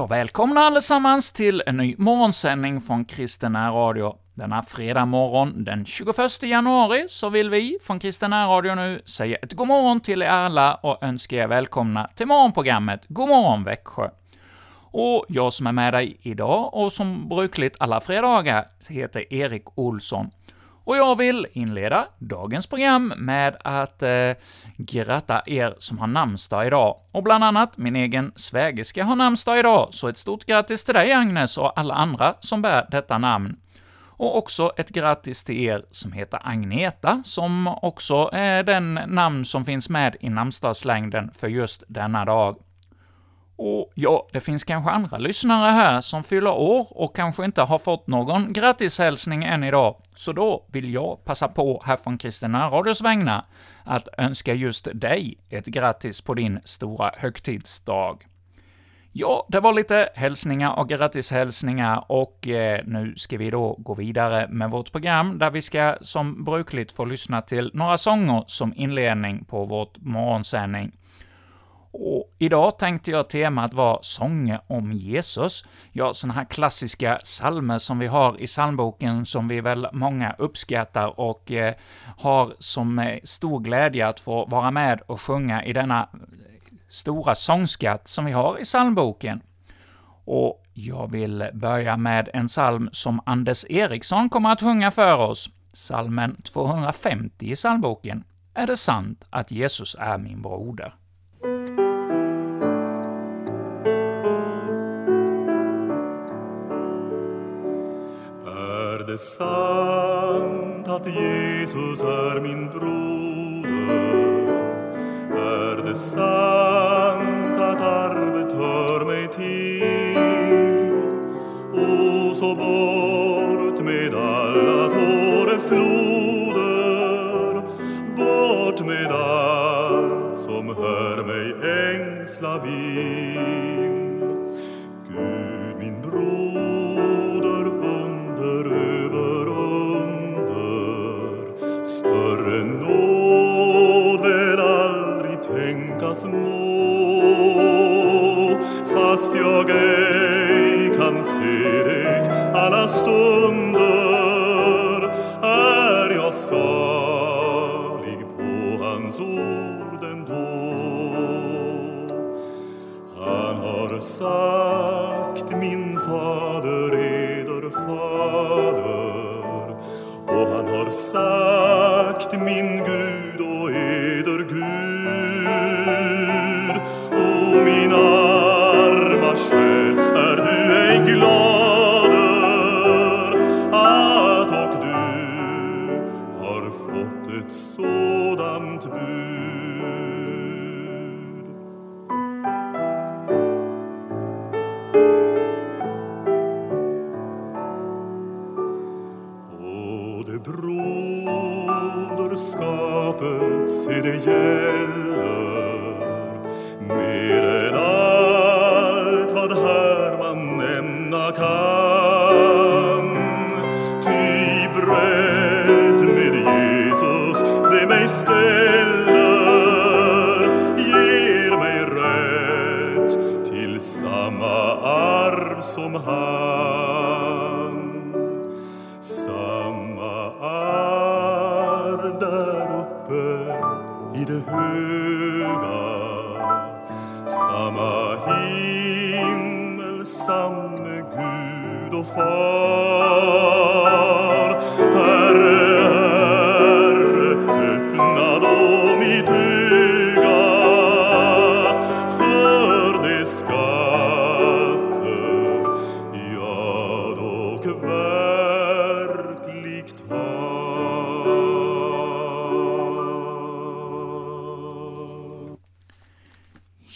Jag välkomnar allesammans till en ny morgonsändning från Kristen Radio. Denna fredag morgon den 21 januari så vill vi från Kristen Radio nu säga ett god morgon till er alla och önska er välkomna till morgonprogrammet God morgon Växjö. Och jag som är med dig idag, och som brukligt alla fredagar, heter Erik Olsson. Och jag vill inleda dagens program med att eh, gratta er som har namnsdag idag, och bland annat min egen svägerska har namnsdag idag, så ett stort grattis till dig Agnes och alla andra som bär detta namn. Och också ett grattis till er som heter Agneta, som också är den namn som finns med i namnsdagslängden för just denna dag. Och ja, det finns kanske andra lyssnare här som fyller år och kanske inte har fått någon grattishälsning än idag, så då vill jag passa på här från Kristina Radios vägnar att önska just dig ett grattis på din stora högtidsdag. Ja, det var lite hälsningar och grattishälsningar, och eh, nu ska vi då gå vidare med vårt program, där vi ska som brukligt få lyssna till några sånger som inledning på vårt morgonsändning. Och idag tänkte jag temat var sånger om Jesus. Ja, sådana här klassiska salmer som vi har i psalmboken, som vi väl många uppskattar och eh, har som eh, stor glädje att få vara med och sjunga i denna eh, stora sångskatt som vi har i psalmboken. Och jag vill börja med en psalm som Anders Eriksson kommer att sjunga för oss, psalmen 250 i psalmboken. Är det sant att Jesus är min broder? Det sant att Jesus är min broder? Är det sant att arvet hör mig till? O, så bort med alla tårefloder, bort med allt som hör mig ängsla vid jag ej kan alla stunder,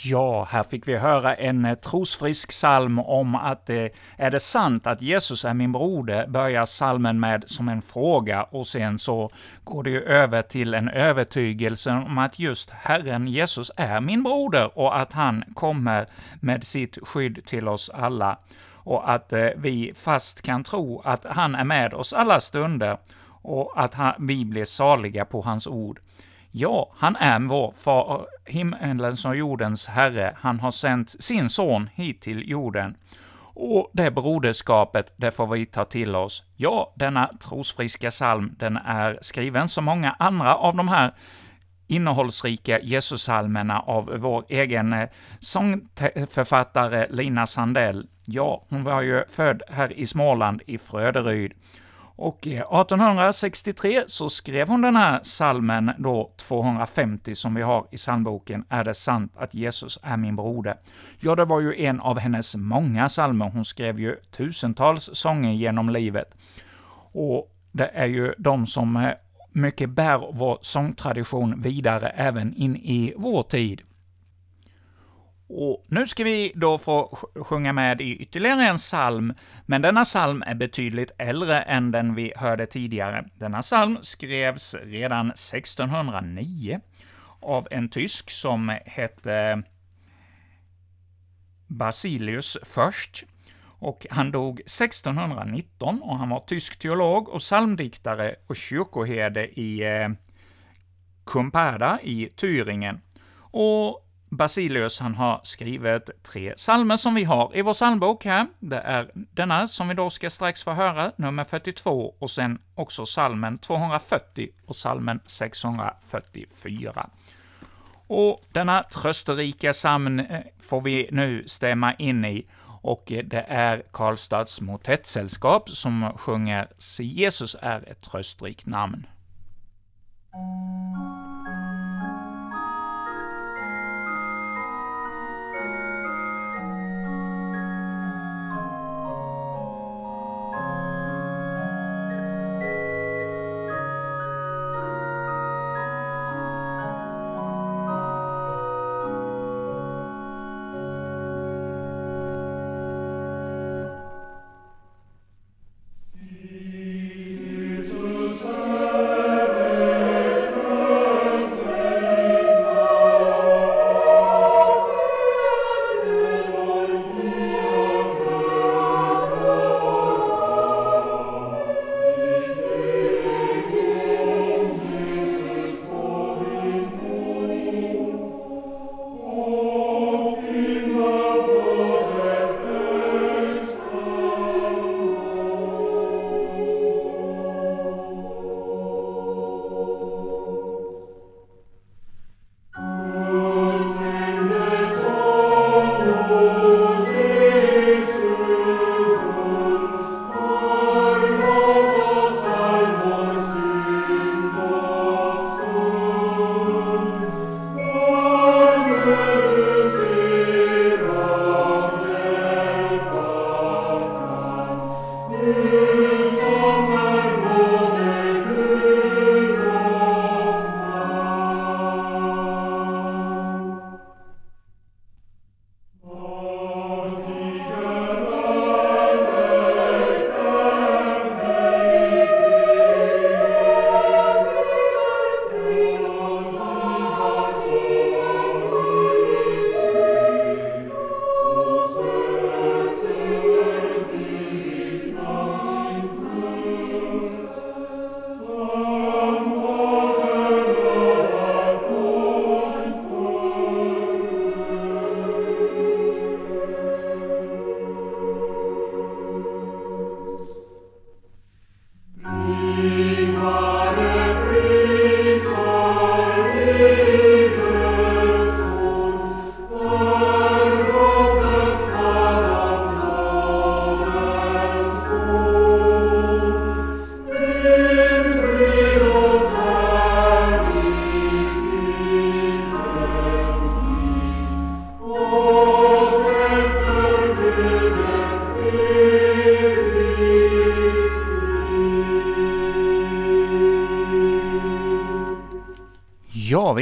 Ja, här fick vi höra en eh, trosfrisk psalm om att eh, är det sant att Jesus är min broder, börjar psalmen med som en fråga, och sen så går det ju över till en övertygelse om att just Herren Jesus är min broder och att han kommer med sitt skydd till oss alla, och att eh, vi fast kan tro att han är med oss alla stunder, och att han, vi blir saliga på hans ord. Ja, han är vår far, himmelens och jordens Herre. Han har sänt sin son hit till jorden. Och det broderskapet, det får vi ta till oss. Ja, denna trosfriska psalm, den är skriven som många andra av de här innehållsrika Jesussalmerna av vår egen eh, sångförfattare Lina Sandell. Ja, hon var ju född här i Småland, i Fröderyd. Och 1863 så skrev hon den här salmen då 250 som vi har i psalmboken ”Är det sant att Jesus är min broder?” Ja, det var ju en av hennes många salmer. Hon skrev ju tusentals sånger genom livet. Och det är ju de som eh, mycket bär vår sångtradition vidare även in i vår tid. Och nu ska vi då få sjunga med i ytterligare en psalm, men denna psalm är betydligt äldre än den vi hörde tidigare. Denna psalm skrevs redan 1609 av en tysk som hette Basilius först, och han dog 1619 och han var tysk teolog och psalmdiktare och kyrkoherde i eh, Kumperda i Thüringen. Och Basilius han har skrivit tre psalmer som vi har i vår psalmbok här. Det är denna som vi då ska strax få höra, nummer 42, och sen också psalmen 240 och salmen 644. Och denna trösterika psalm eh, får vi nu stämma in i, och eh, det är Karlstads motettsällskap som sjunger ”Se Jesus är ett tröstrikt namn”.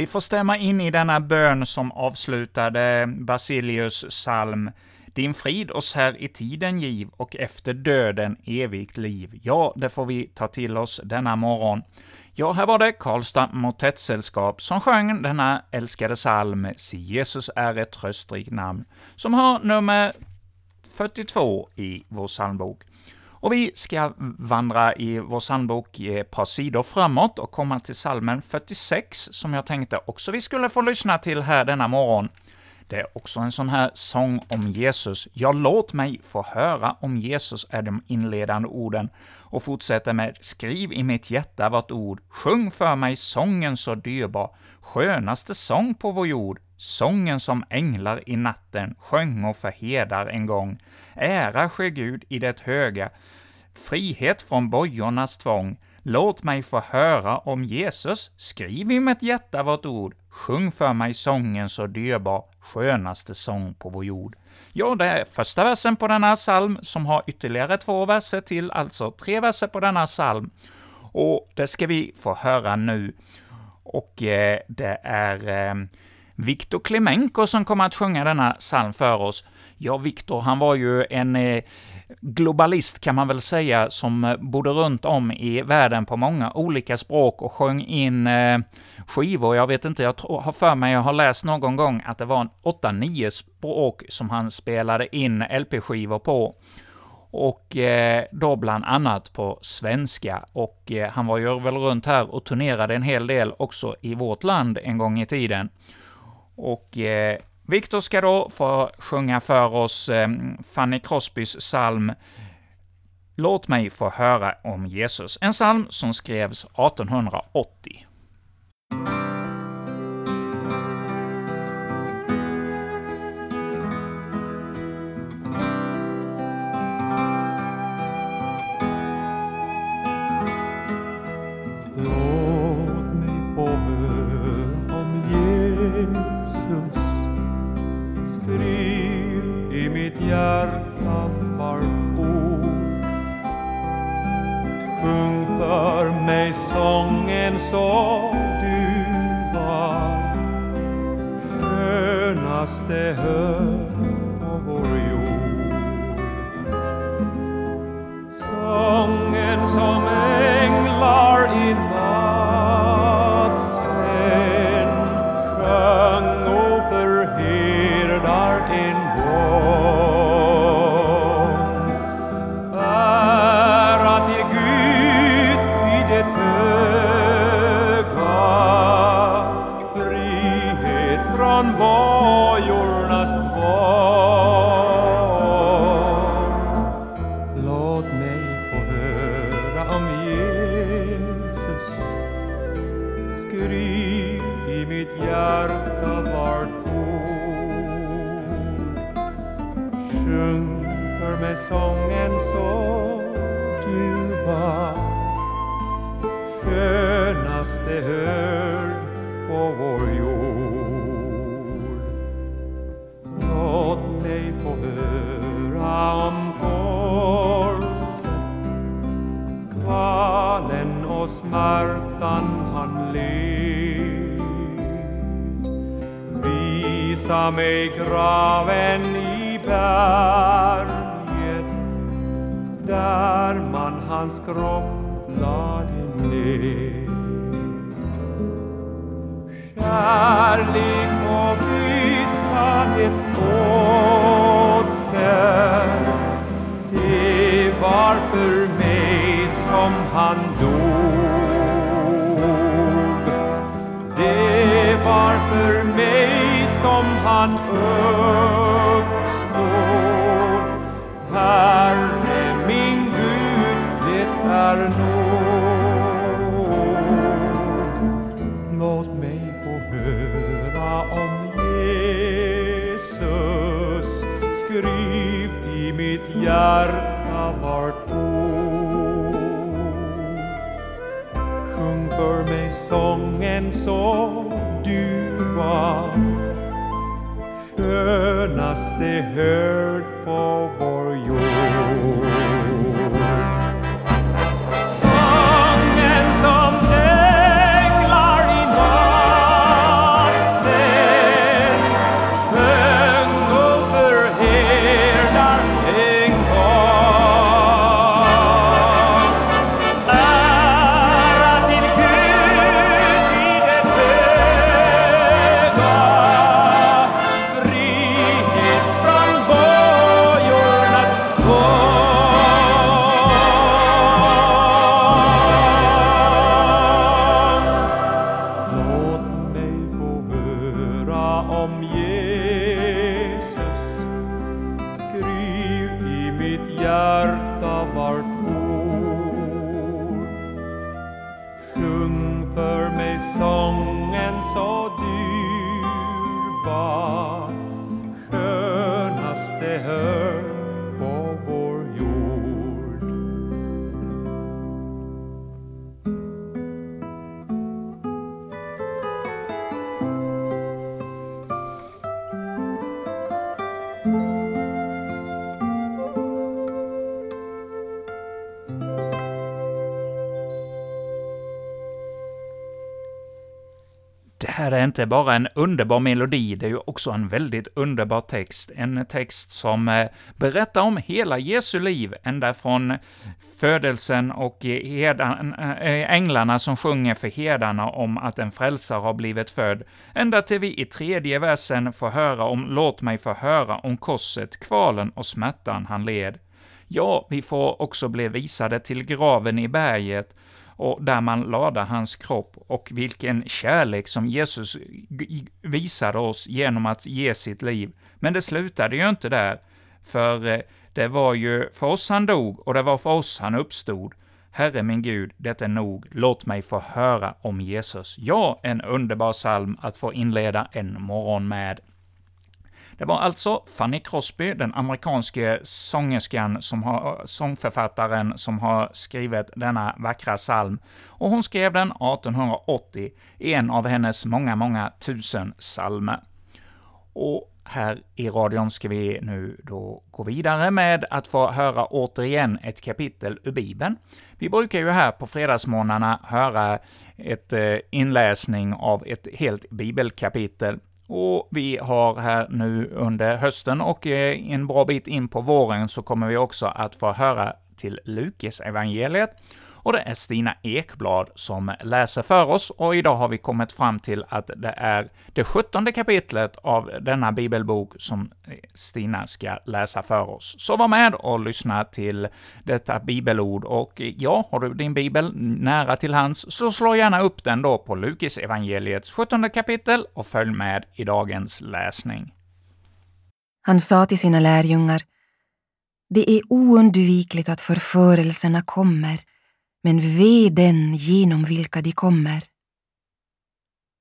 Vi får stämma in i denna bön som avslutade Basilius psalm din frid oss här i tiden giv och efter döden evigt liv. Ja, det får vi ta till oss denna morgon. Ja, här var det Karlstad Motettsällskap som sjöng denna älskade psalm ”Si Jesus är ett tröstrikt namn”, som har nummer 42 i vår psalmbok. Och vi ska vandra i vår psalmbok ett par sidor framåt och komma till psalmen 46, som jag tänkte också vi skulle få lyssna till här denna morgon. Det är också en sån här sång om Jesus. Ja, låt mig få höra om Jesus, är de inledande orden, och fortsätter med ”Skriv i mitt hjärta vart ord, sjung för mig sången så dyrbar, skönaste sång på vår jord, sången som änglar i natten sjöng och för herdar en gång. Ära ske Gud i det höga, frihet från bojornas tvång, Låt mig få höra om Jesus, skriv i mitt hjärta vårt ord, sjung för mig sången så dyrbar, skönaste sång på vår jord. Ja, det är första versen på denna psalm, som har ytterligare två verser till, alltså tre verser på denna psalm. Och det ska vi få höra nu. Och eh, det är eh, Viktor Klemenko som kommer att sjunga denna psalm för oss. Ja, Viktor, han var ju en eh, globalist kan man väl säga, som eh, bodde runt om i världen på många olika språk och sjöng in eh, skivor. Jag vet inte, jag har för mig, jag har läst någon gång att det var 8-9 språk som han spelade in LP-skivor på och då bland annat på svenska. Och han var ju väl runt här och turnerade en hel del också i vårt land en gång i tiden. Och eh, Viktor ska då få sjunga för oss eh, Fanny Crosbys psalm Låt mig få höra om Jesus, en psalm som skrevs 1880. Så röst hör på vår jord. Låt mig få höra om korset, kvalen och smärtan han led. Visa mig graven i berget, där man hans kropp lade ner. Kärlek och viskhet åter det var för mig som han dog. Det var för mig som han uppstod. Här hjärta vart ord. Sjung för mig sången som du var skönaste hörd på Det här är inte bara en underbar melodi, det är ju också en väldigt underbar text. En text som eh, berättar om hela Jesu liv, ända från födelsen och herdan, eh, eh, änglarna som sjunger för herdarna om att en frälsare har blivit född, ända till vi i tredje versen får höra om ”Låt mig få höra om korset, kvalen och smärtan han led”. Ja, vi får också bli visade till graven i berget, och där man lade hans kropp, och vilken kärlek som Jesus visade oss genom att ge sitt liv. Men det slutade ju inte där, för eh, det var ju för oss han dog, och det var för oss han uppstod. Herre min Gud, det är nog, låt mig få höra om Jesus. Ja, en underbar psalm att få inleda en morgon med. Det var alltså Fanny Crosby, den amerikanske sångerskan, som har, sångförfattaren, som har skrivit denna vackra psalm. Och hon skrev den 1880 i en av hennes många, många tusen psalmer. Och här i radion ska vi nu då gå vidare med att få höra återigen ett kapitel ur Bibeln. Vi brukar ju här på fredagsmorgnarna höra ett eh, inläsning av ett helt bibelkapitel, och vi har här nu under hösten och en bra bit in på våren så kommer vi också att få höra till Lukas evangeliet och det är Stina Ekblad som läser för oss, och idag har vi kommit fram till att det är det sjuttonde kapitlet av denna bibelbok som Stina ska läsa för oss. Så var med och lyssna till detta bibelord, och ja, har du din bibel nära till hands, så slå gärna upp den då på Lukis evangeliets sjuttonde kapitel och följ med i dagens läsning. Han sa till sina lärjungar, det är oundvikligt att förförelserna kommer, men ve den genom vilka de kommer.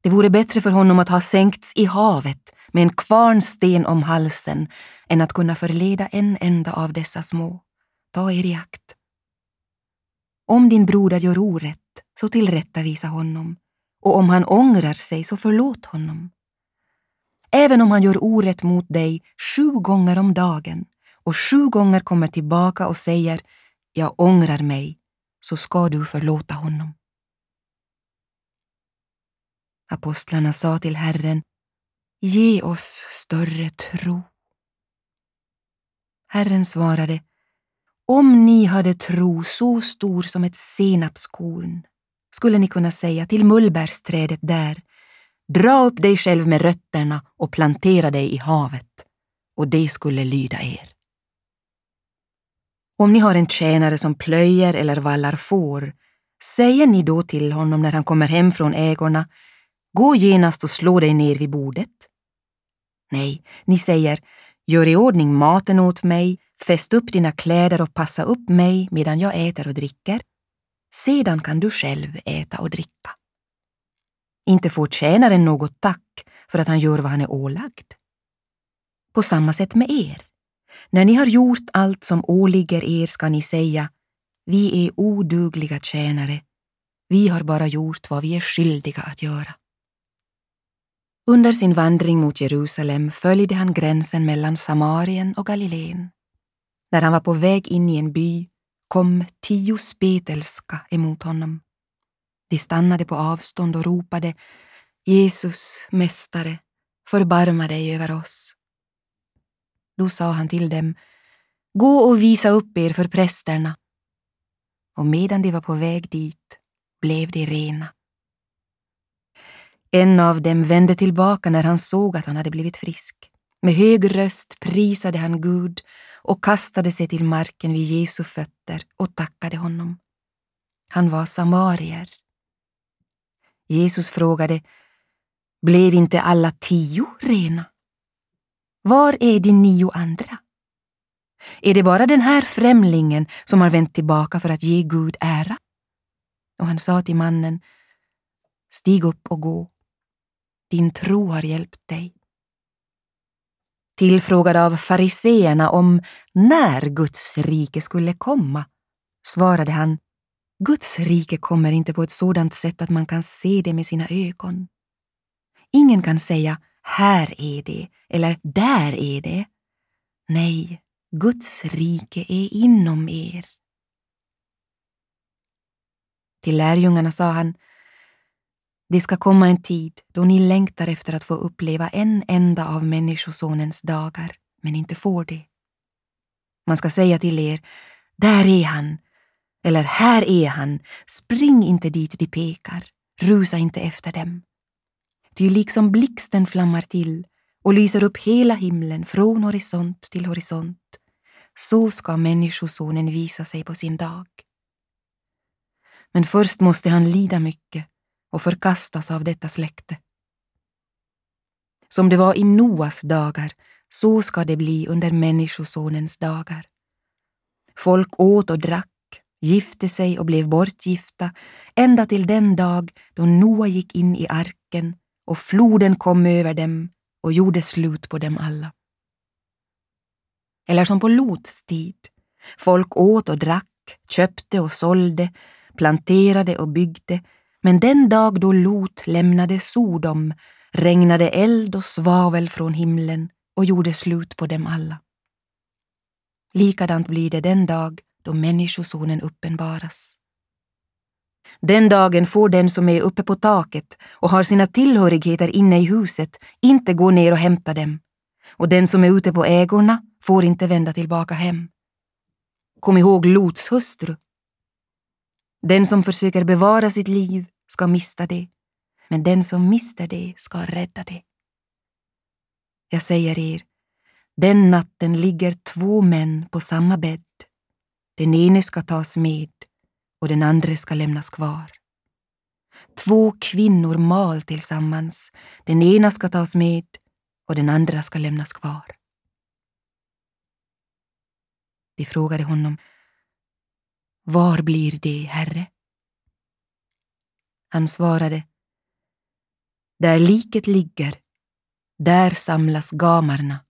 Det vore bättre för honom att ha sänkts i havet med en kvarnsten om halsen än att kunna förleda en enda av dessa små. Ta er i akt. Om din broder gör orätt, så tillrättavisa honom, och om han ångrar sig, så förlåt honom. Även om han gör orätt mot dig sju gånger om dagen och sju gånger kommer tillbaka och säger ”jag ångrar mig”, så ska du förlåta honom. Apostlarna sa till Herren, ge oss större tro. Herren svarade, om ni hade tro så stor som ett senapskorn skulle ni kunna säga till mullbärsträdet där, dra upp dig själv med rötterna och plantera dig i havet, och det skulle lyda er. Om ni har en tjänare som plöjer eller vallar får, säger ni då till honom när han kommer hem från ägorna, gå genast och slå dig ner vid bordet? Nej, ni säger, gör i ordning maten åt mig, fäst upp dina kläder och passa upp mig medan jag äter och dricker. Sedan kan du själv äta och dricka. Inte får tjänaren något tack för att han gör vad han är ålagd. På samma sätt med er. När ni har gjort allt som åligger er ska ni säga, vi är odugliga tjänare, vi har bara gjort vad vi är skyldiga att göra. Under sin vandring mot Jerusalem följde han gränsen mellan Samarien och Galileen. När han var på väg in i en by kom tio spetälska emot honom. De stannade på avstånd och ropade Jesus, Mästare, förbarma dig över oss. Då sa han till dem, gå och visa upp er för prästerna. Och medan de var på väg dit blev de rena. En av dem vände tillbaka när han såg att han hade blivit frisk. Med hög röst prisade han Gud och kastade sig till marken vid Jesu fötter och tackade honom. Han var samarier. Jesus frågade, Blev inte alla tio rena? Var är de nio andra? Är det bara den här främlingen som har vänt tillbaka för att ge Gud ära? Och han sa till mannen, stig upp och gå. Din tro har hjälpt dig. Tillfrågad av fariseerna om när Guds rike skulle komma svarade han, Guds rike kommer inte på ett sådant sätt att man kan se det med sina ögon. Ingen kan säga här är det eller där är det. Nej, Guds rike är inom er. Till lärjungarna sa han, det ska komma en tid då ni längtar efter att få uppleva en enda av Människosonens dagar, men inte får det. Man ska säga till er, där är han, eller här är han, spring inte dit de pekar, rusa inte efter dem. Ty liksom blixten flammar till och lyser upp hela himlen från horisont till horisont, så ska Människosonen visa sig på sin dag. Men först måste han lida mycket och förkastas av detta släkte. Som det var i Noas dagar, så ska det bli under Människosonens dagar. Folk åt och drack, gifte sig och blev bortgifta ända till den dag då Noa gick in i arken och floden kom över dem och gjorde slut på dem alla. Eller som på Lots tid. Folk åt och drack, köpte och sålde, planterade och byggde, men den dag då Lot lämnade Sodom regnade eld och svavel från himlen och gjorde slut på dem alla. Likadant blir det den dag då Människosonen uppenbaras. Den dagen får den som är uppe på taket och har sina tillhörigheter inne i huset inte gå ner och hämta dem, och den som är ute på ägorna får inte vända tillbaka hem. Kom ihåg Lots hustru. Den som försöker bevara sitt liv ska mista det, men den som mister det ska rädda det. Jag säger er, den natten ligger två män på samma bädd. Den ene ska tas med och den andra ska lämnas kvar. Två kvinnor mal tillsammans, den ena ska tas med och den andra ska lämnas kvar. De frågade honom, Var blir det, Herre? Han svarade, Där liket ligger, där samlas gamarna.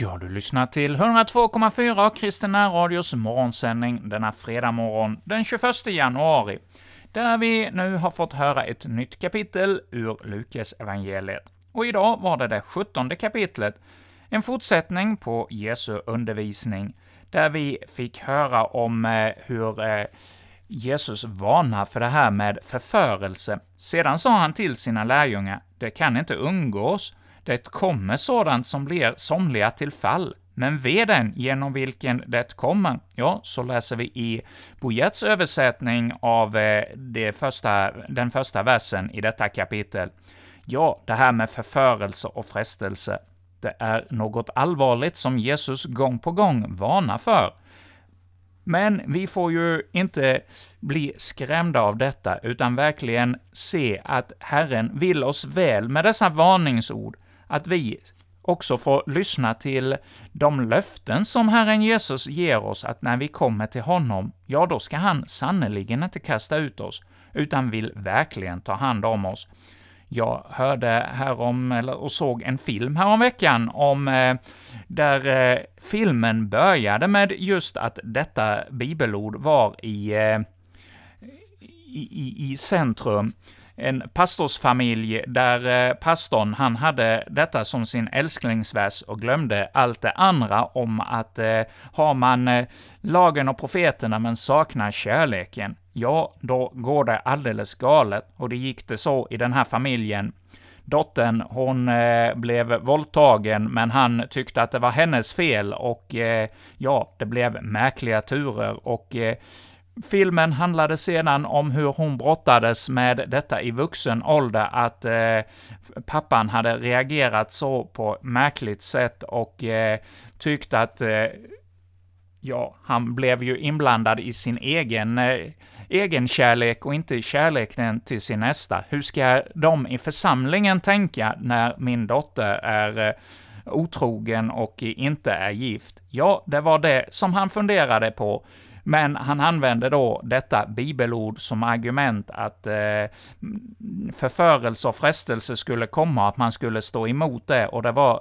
Ja, du lyssnar till 102,4 Kristina Radios morgonsändning denna fredag morgon den 21 januari, där vi nu har fått höra ett nytt kapitel ur Lukas evangeliet. Och idag var det det sjuttonde kapitlet, en fortsättning på Jesu undervisning, där vi fick höra om eh, hur eh, Jesus varnar för det här med förförelse. Sedan sa han till sina lärjungar, det kan inte undgås, det kommer sådant som blir somliga till fall, men ve den genom vilken det kommer. Ja, så läser vi i Bojets översättning av eh, det första, den första versen i detta kapitel. Ja, det här med förförelse och frestelse, det är något allvarligt som Jesus gång på gång varnar för. Men vi får ju inte bli skrämda av detta, utan verkligen se att Herren vill oss väl med dessa varningsord, att vi också får lyssna till de löften som Herren Jesus ger oss, att när vi kommer till honom, ja, då ska han sannerligen inte kasta ut oss, utan vill verkligen ta hand om oss. Jag hörde härom, eller, och såg en film häromveckan om eh, där eh, filmen började med just att detta bibelord var i, eh, i, i, i centrum en pastorsfamilj där eh, pastorn, han hade detta som sin älsklingsvers och glömde allt det andra om att eh, har man eh, lagen och profeterna men saknar kärleken, ja, då går det alldeles galet. Och det gick det så i den här familjen. Dottern, hon eh, blev våldtagen, men han tyckte att det var hennes fel och eh, ja, det blev märkliga turer och eh, Filmen handlade sedan om hur hon brottades med detta i vuxen ålder, att eh, pappan hade reagerat så på märkligt sätt och eh, tyckte att eh, ja, han blev ju inblandad i sin egen, eh, egen kärlek och inte kärleken till sin nästa. Hur ska de i församlingen tänka när min dotter är eh, otrogen och inte är gift? Ja, det var det som han funderade på. Men han använde då detta bibelord som argument att eh, förförelse och frestelse skulle komma, att man skulle stå emot det, och det var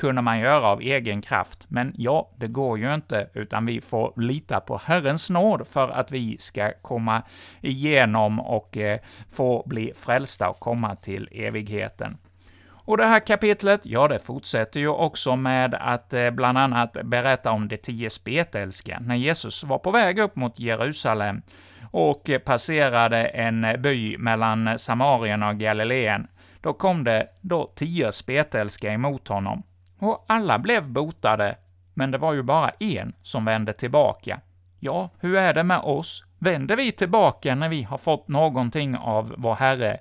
kunde man göra av egen kraft. Men ja, det går ju inte, utan vi får lita på Herrens nåd för att vi ska komma igenom och eh, få bli frälsta och komma till evigheten. Och det här kapitlet, ja, det fortsätter ju också med att eh, bland annat berätta om de tio spetälska, när Jesus var på väg upp mot Jerusalem och passerade en by mellan Samarien och Galileen. Då kom det då tio spetälska emot honom, och alla blev botade, men det var ju bara en som vände tillbaka. Ja, hur är det med oss? Vänder vi tillbaka när vi har fått någonting av vår Herre?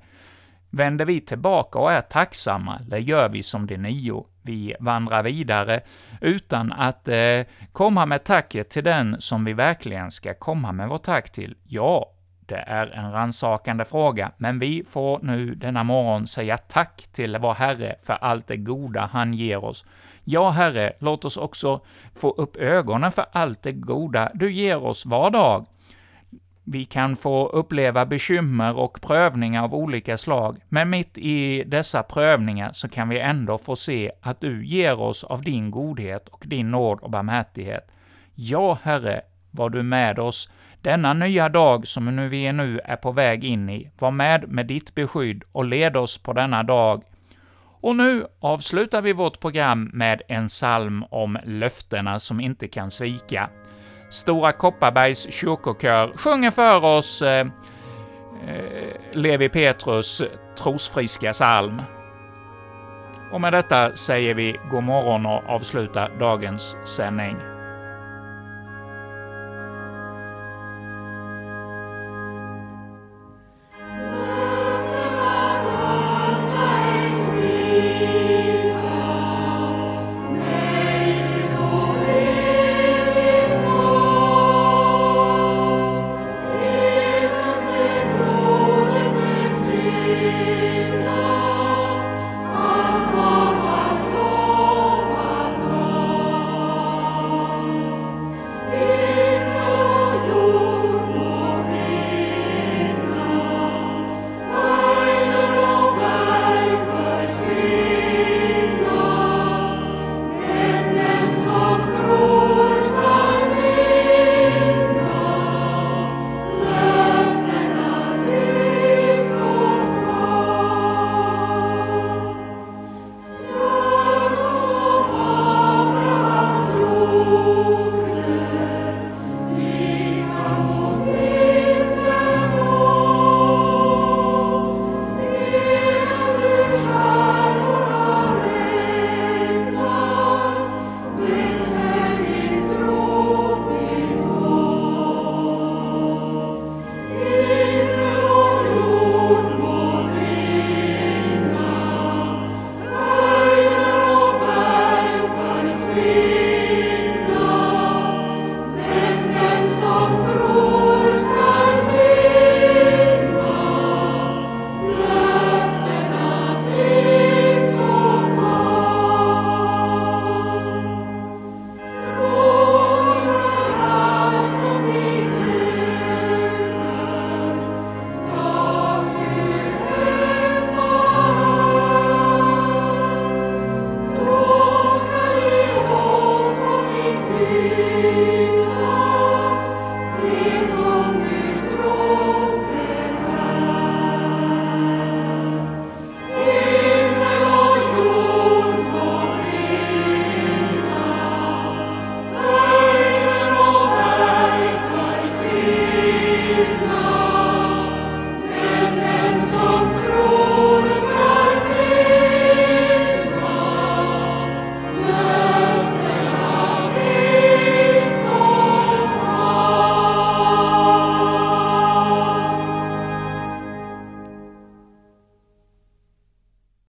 Vänder vi tillbaka och är tacksamma, eller gör vi som de nio? Vi vandrar vidare utan att eh, komma med tacket till den som vi verkligen ska komma med vårt tack till. Ja, det är en rannsakande fråga, men vi får nu denna morgon säga tack till vår Herre för allt det goda han ger oss. Ja, Herre, låt oss också få upp ögonen för allt det goda du ger oss var dag. Vi kan få uppleva bekymmer och prövningar av olika slag, men mitt i dessa prövningar så kan vi ändå få se att du ger oss av din godhet och din nåd och barmhärtighet. Ja, Herre, var du med oss denna nya dag som nu vi nu är på väg in i. Var med med ditt beskydd och led oss på denna dag. Och nu avslutar vi vårt program med en psalm om löftena som inte kan svika. Stora Kopparbergs kyrkokör sjunger för oss eh, eh, Levi Petrus trosfriska psalm. Och med detta säger vi god morgon och avslutar dagens sändning.